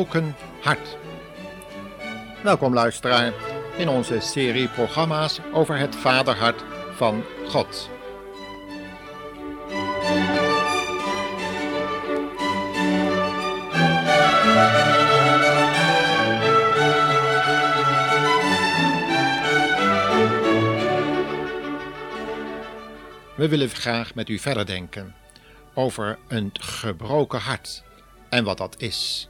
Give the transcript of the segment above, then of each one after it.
Gebroken hart. Welkom luisteraar in onze serie programma's over het vaderhart van God. We willen graag met u verder denken over een gebroken hart en wat dat is.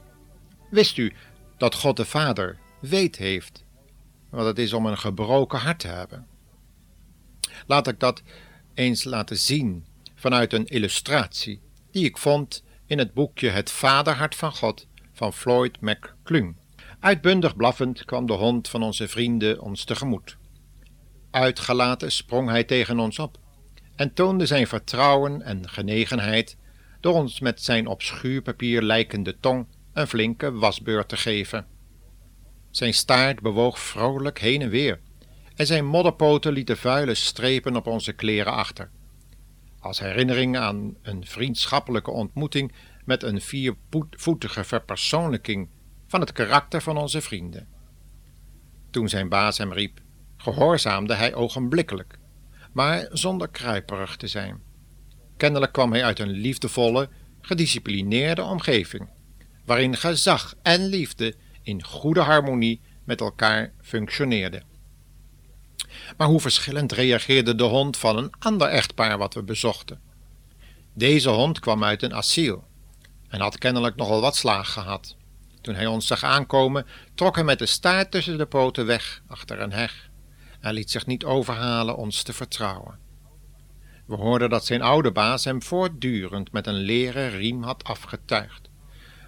Wist u dat God de Vader weet heeft wat het is om een gebroken hart te hebben? Laat ik dat eens laten zien vanuit een illustratie die ik vond in het boekje Het Vaderhart van God van Floyd McClung. Uitbundig blaffend kwam de hond van onze vrienden ons tegemoet. Uitgelaten sprong hij tegen ons op en toonde zijn vertrouwen en genegenheid door ons met zijn op schuurpapier lijkende tong een flinke wasbeurt te geven. Zijn staart bewoog vrolijk heen en weer, en zijn modderpoten lieten vuile strepen op onze kleren achter. Als herinnering aan een vriendschappelijke ontmoeting met een viervoetige verpersoonlijking van het karakter van onze vrienden. Toen zijn baas hem riep, gehoorzaamde hij ogenblikkelijk, maar zonder kruiperig te zijn. Kennelijk kwam hij uit een liefdevolle, gedisciplineerde omgeving, waarin gezag en liefde in goede harmonie met elkaar functioneerden. Maar hoe verschillend reageerde de hond van een ander echtpaar wat we bezochten. Deze hond kwam uit een asiel en had kennelijk nogal wat slaag gehad. Toen hij ons zag aankomen, trok hij met de staart tussen de poten weg achter een heg en liet zich niet overhalen ons te vertrouwen. We hoorden dat zijn oude baas hem voortdurend met een leren riem had afgetuigd,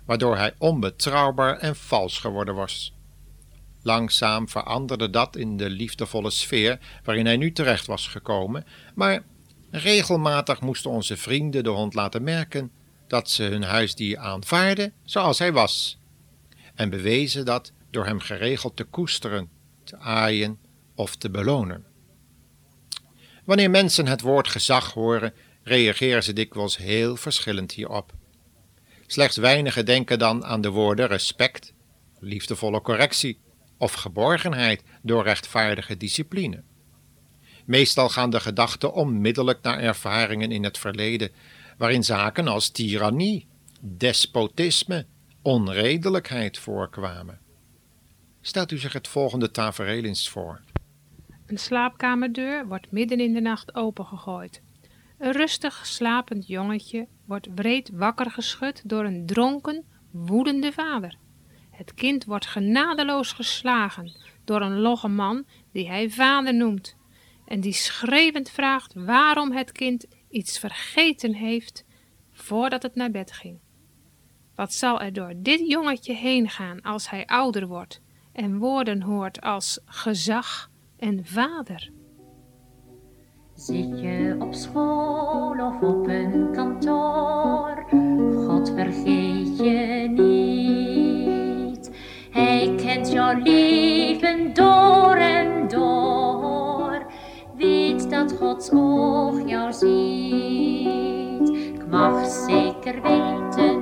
waardoor hij onbetrouwbaar en vals geworden was. Langzaam veranderde dat in de liefdevolle sfeer waarin hij nu terecht was gekomen, maar regelmatig moesten onze vrienden de hond laten merken dat ze hun huisdier aanvaarden zoals hij was, en bewezen dat door hem geregeld te koesteren, te aaien of te belonen. Wanneer mensen het woord gezag horen, reageren ze dikwijls heel verschillend hierop. Slechts weinigen denken dan aan de woorden respect, liefdevolle correctie of geborgenheid door rechtvaardige discipline. Meestal gaan de gedachten onmiddellijk naar ervaringen in het verleden, waarin zaken als tirannie, despotisme, onredelijkheid voorkwamen. Stelt u zich het volgende tafereel eens voor. Een slaapkamerdeur wordt midden in de nacht opengegooid. Een rustig slapend jongetje wordt breed wakker geschud door een dronken, woedende vader. Het kind wordt genadeloos geslagen door een logge man die hij vader noemt en die schreeuwend vraagt waarom het kind iets vergeten heeft voordat het naar bed ging. Wat zal er door dit jongetje heen gaan als hij ouder wordt en woorden hoort als gezag, en vader. Zit je op school of op een kantoor, God vergeet je niet. Hij kent jouw leven door en door, weet dat Gods oog jou ziet. Ik mag zeker weten,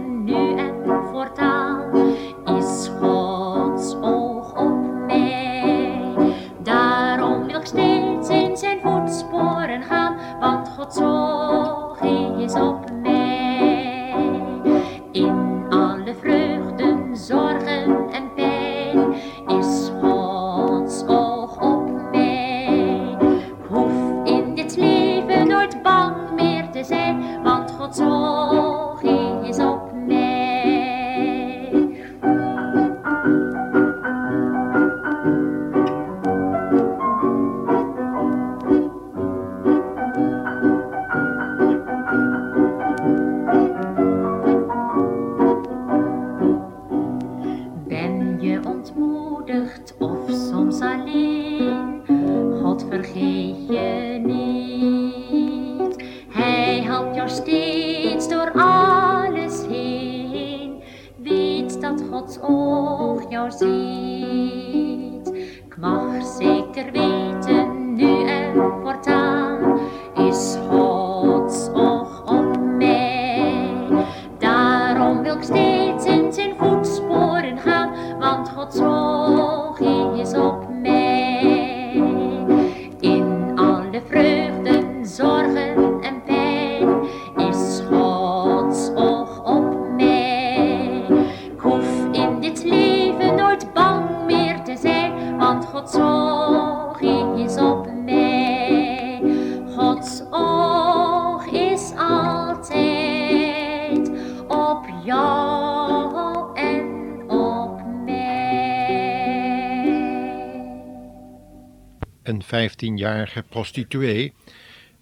een vijftienjarige prostituee,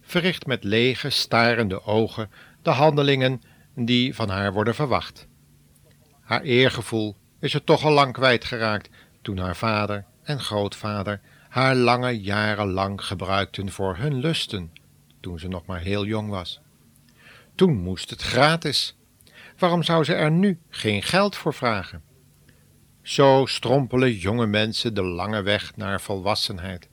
verricht met lege, starende ogen de handelingen die van haar worden verwacht. Haar eergevoel is er toch al lang kwijtgeraakt toen haar vader en grootvader haar lange jaren lang gebruikten voor hun lusten, toen ze nog maar heel jong was. Toen moest het gratis. Waarom zou ze er nu geen geld voor vragen? Zo strompelen jonge mensen de lange weg naar volwassenheid,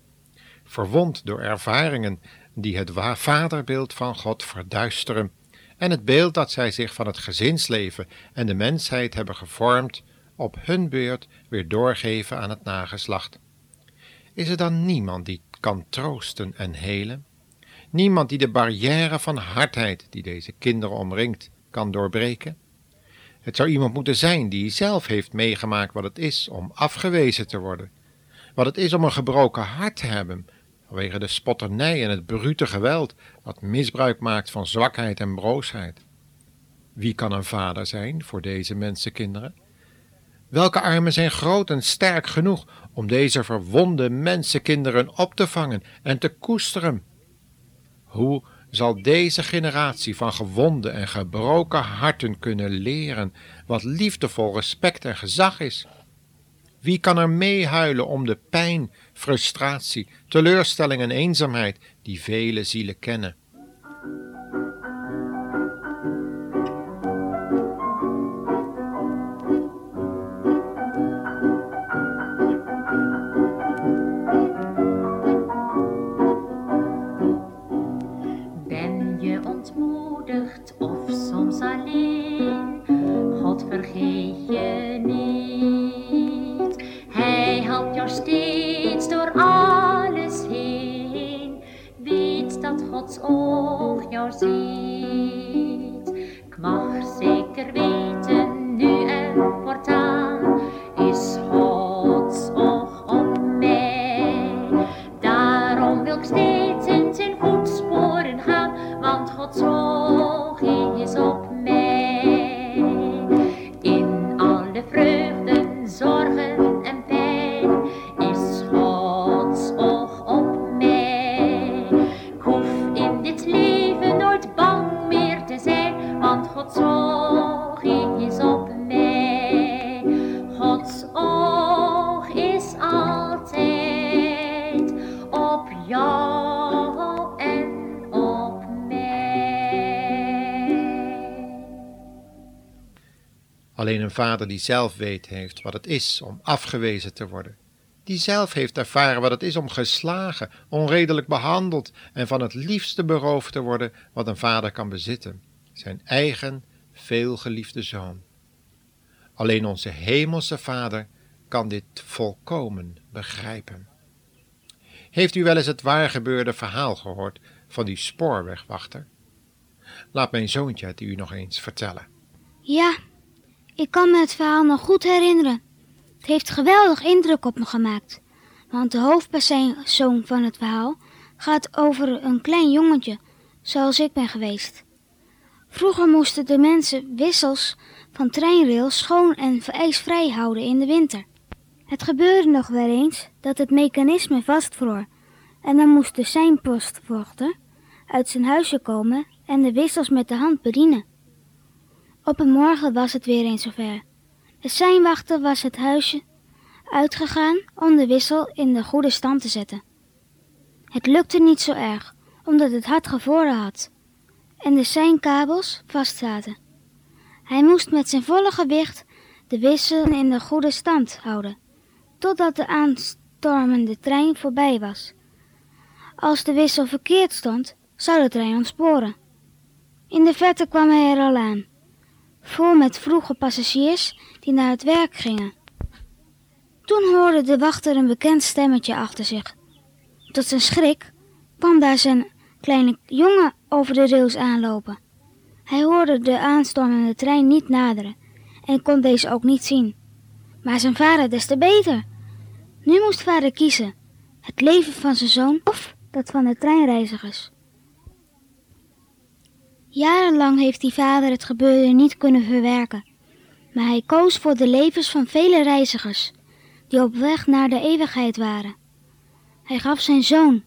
verwond door ervaringen die het vaderbeeld van God verduisteren en het beeld dat zij zich van het gezinsleven en de mensheid hebben gevormd, op hun beurt weer doorgeven aan het nageslacht. Is er dan niemand die kan troosten en helen? Niemand die de barrière van hardheid die deze kinderen omringt, kan doorbreken? Het zou iemand moeten zijn die zelf heeft meegemaakt wat het is om afgewezen te worden, wat het is om een gebroken hart te hebben, vanwege de spotternij en het brute geweld dat misbruik maakt van zwakheid en broosheid. Wie kan een vader zijn voor deze mensenkinderen? Welke armen zijn groot en sterk genoeg om deze verwonde mensenkinderen op te vangen en te koesteren? Hoe zal deze generatie van gewonde en gebroken harten kunnen leren wat liefdevol respect en gezag is? Wie kan er meehuilen om de pijn, frustratie, teleurstelling en eenzaamheid die vele zielen kennen? Ontmoedigd of soms alleen? God vergeet je niet. Steeds door alles heen. Weet dat Gods oog jou ziet. Ik mag zeker weten, nu en voortaan is Gods oog op mij. Daarom wil ik steeds in zijn voetsporen gaan, want Gods oog is op mij. In alle vreugden, zorgen vader die zelf weet heeft wat het is om afgewezen te worden, die zelf heeft ervaren wat het is om geslagen, onredelijk behandeld en van het liefste beroofd te worden wat een vader kan bezitten, zijn eigen veelgeliefde zoon. Alleen onze hemelse vader kan dit volkomen begrijpen. Heeft u wel eens het waargebeurde verhaal gehoord van die spoorwegwachter? Laat mijn zoontje het u nog eens vertellen. Ja, ik kan me het verhaal nog goed herinneren. Het heeft geweldig indruk op me gemaakt. Want de hoofdpersoon van het verhaal gaat over een klein jongetje, zoals ik ben geweest. Vroeger moesten de mensen wissels van treinrails schoon en ijsvrij houden in de winter. Het gebeurde nog wel eens dat het mechanisme vastvroor en dan moest de seinpostwachter uit zijn huisje komen en de wissels met de hand bedienen. Op een morgen was het weer eens zover. De seinwachter was het huisje uitgegaan om de wissel in de goede stand te zetten. Het lukte niet zo erg, omdat het hard gevroren had en de seinkabels vastzaten. Hij moest met zijn volle gewicht de wissel in de goede stand houden, totdat de aanstormende trein voorbij was. Als de wissel verkeerd stond, zou de trein ontsporen. In de verte kwam hij er al aan, vol met vroege passagiers die naar het werk gingen. Toen hoorde de wachter een bekend stemmetje achter zich. Tot zijn schrik kwam daar zijn kleine jongen over de rails aanlopen. Hij hoorde de aanstormende trein niet naderen en kon deze ook niet zien. Maar zijn vader des te beter. Nu moest vader kiezen: het leven van zijn zoon of dat van de treinreizigers. Jarenlang heeft die vader het gebeurde niet kunnen verwerken, maar hij koos voor de levens van vele reizigers die op weg naar de eeuwigheid waren. Hij gaf zijn zoon.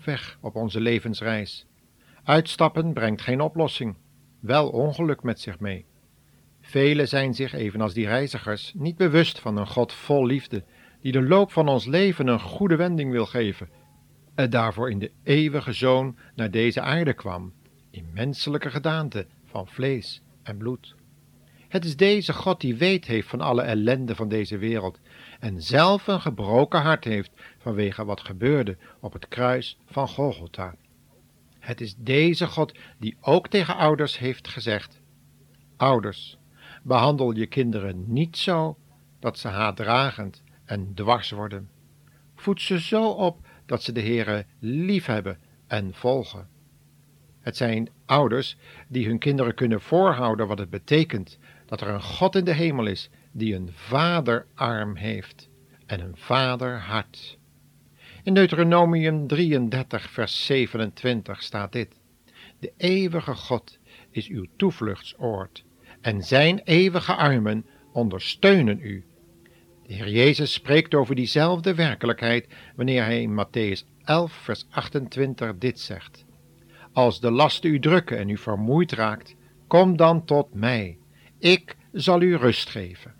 Op weg op onze levensreis. Uitstappen brengt geen oplossing, wel ongeluk met zich mee. Velen zijn zich, evenals die reizigers, niet bewust van een God vol liefde, die de loop van ons leven een goede wending wil geven, en daarvoor in de eeuwige Zoon naar deze aarde kwam, in menselijke gedaante van vlees en bloed. Het is deze God die weet heeft van alle ellende van deze wereld en zelf een gebroken hart heeft vanwege wat gebeurde op het kruis van Golgotha. Het is deze God die ook tegen ouders heeft gezegd: Ouders, behandel je kinderen niet zo dat ze haatdragend en dwars worden. Voed ze zo op dat ze de Heere liefhebben en volgen. Het zijn ouders die hun kinderen kunnen voorhouden wat het betekent dat er een God in de hemel is die een vaderarm heeft en een vaderhart. In Deuteronomium 33, vers 27 staat dit: De eeuwige God is uw toevluchtsoord, en zijn eeuwige armen ondersteunen u. De Heer Jezus spreekt over diezelfde werkelijkheid wanneer hij in Matthäus 11, vers 28 dit zegt: Als de lasten u drukken en u vermoeid raakt, kom dan tot mij. Ik zal u rust geven.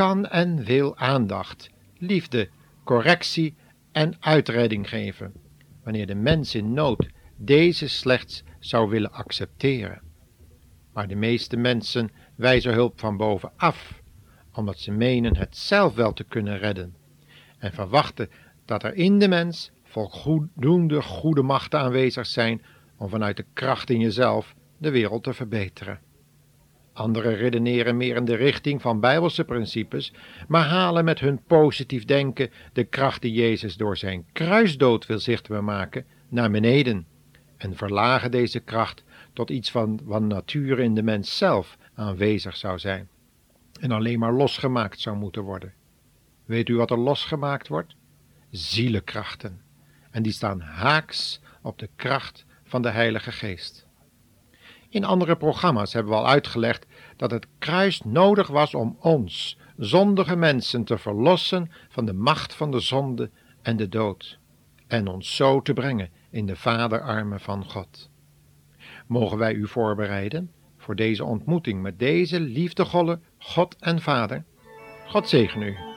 Kan en wil aandacht, liefde, correctie en uitredding geven, wanneer de mens in nood deze slechts zou willen accepteren. Maar de meeste mensen wijzen hulp van bovenaf, omdat ze menen het zelf wel te kunnen redden, en verwachten dat er in de mens voldoende goede machten aanwezig zijn om vanuit de kracht in jezelf de wereld te verbeteren. Anderen redeneren meer in de richting van bijbelse principes, maar halen met hun positief denken de kracht die Jezus door zijn kruisdood wil zichtbaar maken naar beneden en verlagen deze kracht tot iets van wat nature in de mens zelf aanwezig zou zijn en alleen maar losgemaakt zou moeten worden. Weet u wat er losgemaakt wordt? Zielenkrachten. En die staan haaks op de kracht van de Heilige Geest. In andere programma's hebben we al uitgelegd dat het kruis nodig was om ons, zondige mensen, te verlossen van de macht van de zonde en de dood, en ons zo te brengen in de vaderarmen van God. Mogen wij u voorbereiden voor deze ontmoeting met deze liefdevolle God en Vader? God zegen u.